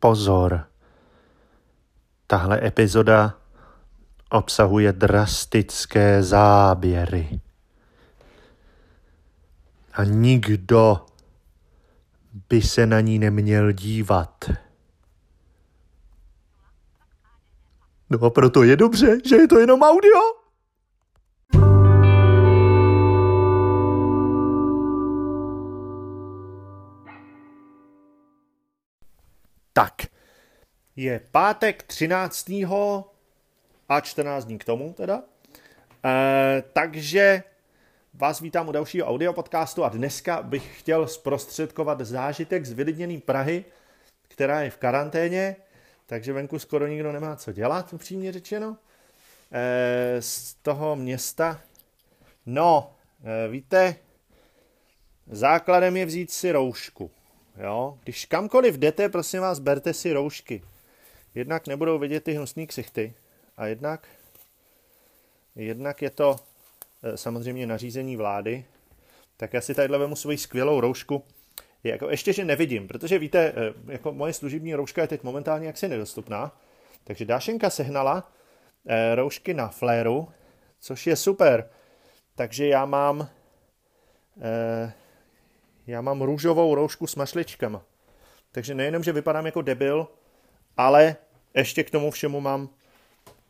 Pozor. Tahle epizoda obsahuje drastické záběry. A nikdo by se na ní neměl dívat. No a proto je dobře, že je to jenom audio. Tak, je pátek 13. a 14 dní k tomu teda. E, takže vás vítám u dalšího audio podcastu a dneska bych chtěl zprostředkovat zážitek z vylidněný Prahy, která je v karanténě, takže venku skoro nikdo nemá co dělat, upřímně řečeno. E, z toho města, no, e, víte, základem je vzít si roušku. Jo? Když kamkoliv jdete, prosím vás, berte si roušky. Jednak nebudou vidět ty hnusný ksichty a jednak, jednak je to e, samozřejmě nařízení vlády, tak já si tadyhle vemu svoji skvělou roušku. Je jako ještě, že nevidím, protože víte, e, jako moje služební rouška je teď momentálně jaksi nedostupná, takže Dášenka sehnala e, roušky na fléru, což je super. Takže já mám já mám růžovou roušku s mašličkama. Takže nejenom, že vypadám jako debil, ale ještě k tomu všemu mám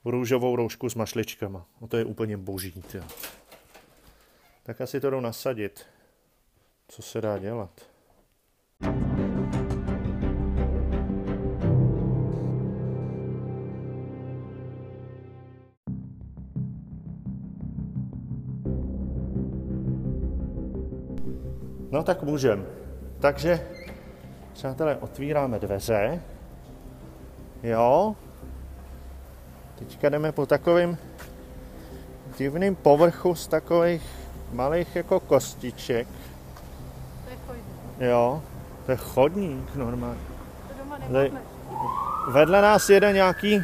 růžovou roušku s mašličkama. No to je úplně boží. Tě. Tak asi to jdu nasadit. Co se dá dělat? No tak můžem. Takže, přátelé, otvíráme dveře. Jo. Teďka jdeme po takovým divným povrchu z takových malých jako kostiček. To je chodník. Jo, to je chodník normálně. To doma Tady-. Vedle nás jede nějaký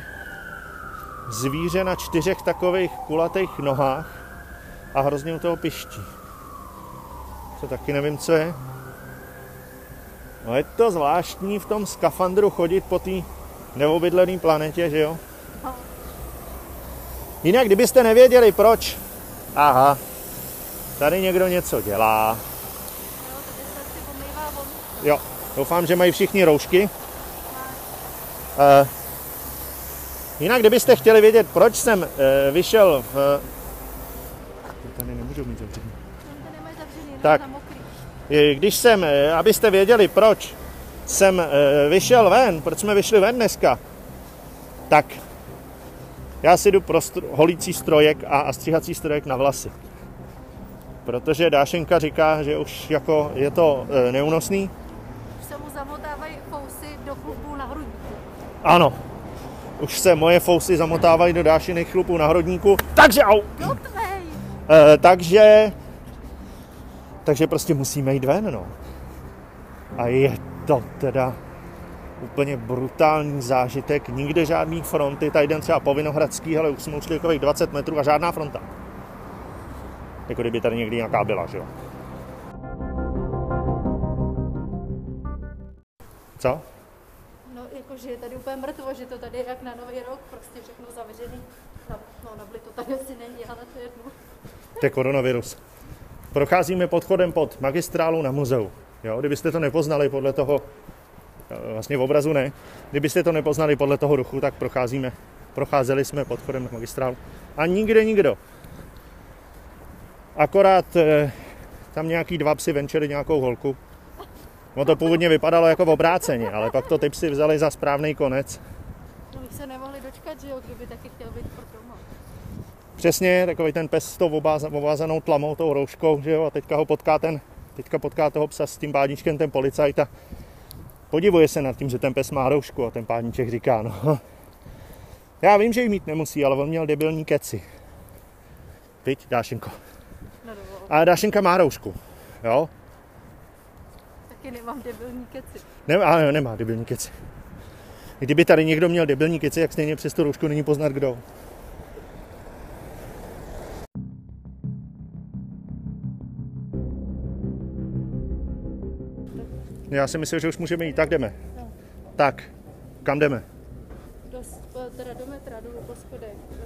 zvíře na čtyřech takových kulatých nohách a hrozně u toho piští. To taky nevím, co je. No je to zvláštní v tom skafandru chodit po té neobydlené planetě, že jo? Jinak, kdybyste nevěděli proč, aha, tady někdo něco dělá. Jo, doufám, že mají všichni roušky. Uh, jinak, kdybyste chtěli vědět, proč jsem uh, vyšel v... Tady nemůžu mít zavřený. Tak. Eh, Když jsem, eh, abyste věděli, proč jsem eh, vyšel ven, proč jsme vyšli ven dneska, tak já si jdu pro stro, holící strojek a, a stříhací strojek na vlasy. Protože Dášenka říká, že už jako je to e, neúnosný. Už se mu zamotávají fousy do chlupů na hrudníku. Ano, už se moje fousy zamotávají do Dášiných chlupů na hrodníku, takže au! E, takže, takže prostě musíme jít ven, no. A je to teda úplně brutální zážitek, nikde žádný fronty, tady jdem třeba po Vinohradský, ale už jsme ušli takových 20 metrů a žádná fronta. Jako kdyby tady někdy nějaká byla, že jo. Co? No, jakože je tady úplně mrtvo, že to tady je jak na nový rok, prostě všechno zavřený. No, no nabli to tady asi není, ale to je jedno. To je koronavirus. Procházíme podchodem pod magistrálu na muzeu. Jo, kdybyste to nepoznali podle toho, eh, vlastně v obrazu ne, kdybyste to nepoznali podle toho ruchu, tak procházíme, procházeli jsme podchodem na magistrálu. A nikde nikdo. Akorát eh, tam nějaký dva psi venčili nějakou holku. No to původně vypadalo jako v obráceně, ale pak to ty psi vzali za správný konec. No, se nemohli dočkat, že jo, kdyby taky chtěl být pro. Přesně, takový ten pes s tou ovázanou tlamou, tou rouškou, že jo, a teďka ho potká ten, teďka potká toho psa s tím pádíčkem ten policajt a podivuje se nad tím, že ten pes má roušku a ten pádníček říká, no, já vím, že ji mít nemusí, ale on měl debilní keci. Viď, Dášenko. A Dášenka má roušku, jo? Taky nemám debilní keci. Ne, ale nemá debilní keci. Kdyby tady někdo měl debilní keci, jak stejně přes tu roušku není poznat kdo. Já si myslím, že už můžeme jít. Tak jdeme. Tak, kam jdeme? Do, teda do metra, dolů po schodech, do,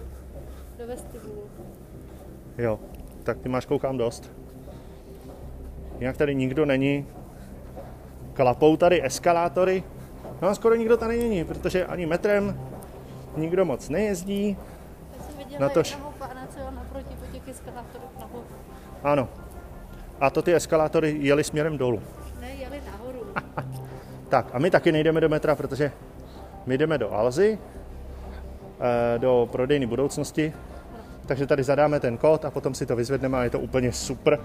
do vestibulu. Jo, tak ty máš koukám dost. Jinak tady nikdo není. Klapou tady eskalátory. No a skoro nikdo tady není, protože ani metrem nikdo moc nejezdí. Já jsem viděla Na jednoho pána, co jel naproti po těch eskalátorech nahoru. Ano. A to ty eskalátory jeli směrem dolů. Ne, jeli nahoru. Tak a my taky nejdeme do metra, protože my jdeme do Alzy, eh, do prodejny budoucnosti, takže tady zadáme ten kód a potom si to vyzvedneme a je to úplně super.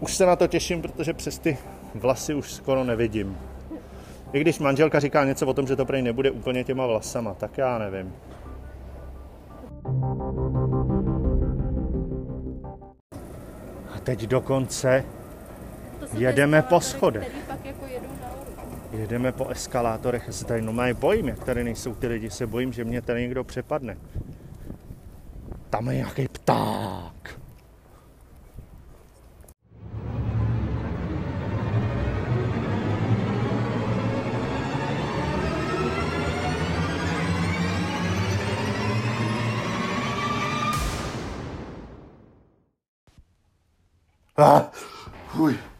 Už se na to těším, protože přes ty vlasy už skoro nevidím. I když manželka říká něco o tom, že to prej nebude úplně těma vlasama, tak já nevím. A teď dokonce Jedeme po schodech. Jedeme po eskalátorech, se tady normálně bojím, jak tady nejsou ty lidi, se bojím, že mě tady někdo přepadne. Tam je nějaký pták. Ah, uj.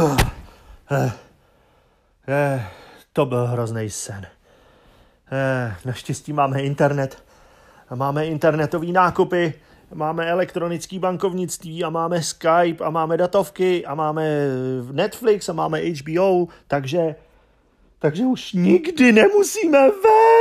Eh. Eh, to byl hrozný sen. Eh, naštěstí máme internet. Máme internetový nákupy, máme elektronický bankovnictví a máme Skype a máme datovky a máme Netflix a máme HBO, takže, takže už nikdy nemusíme ven.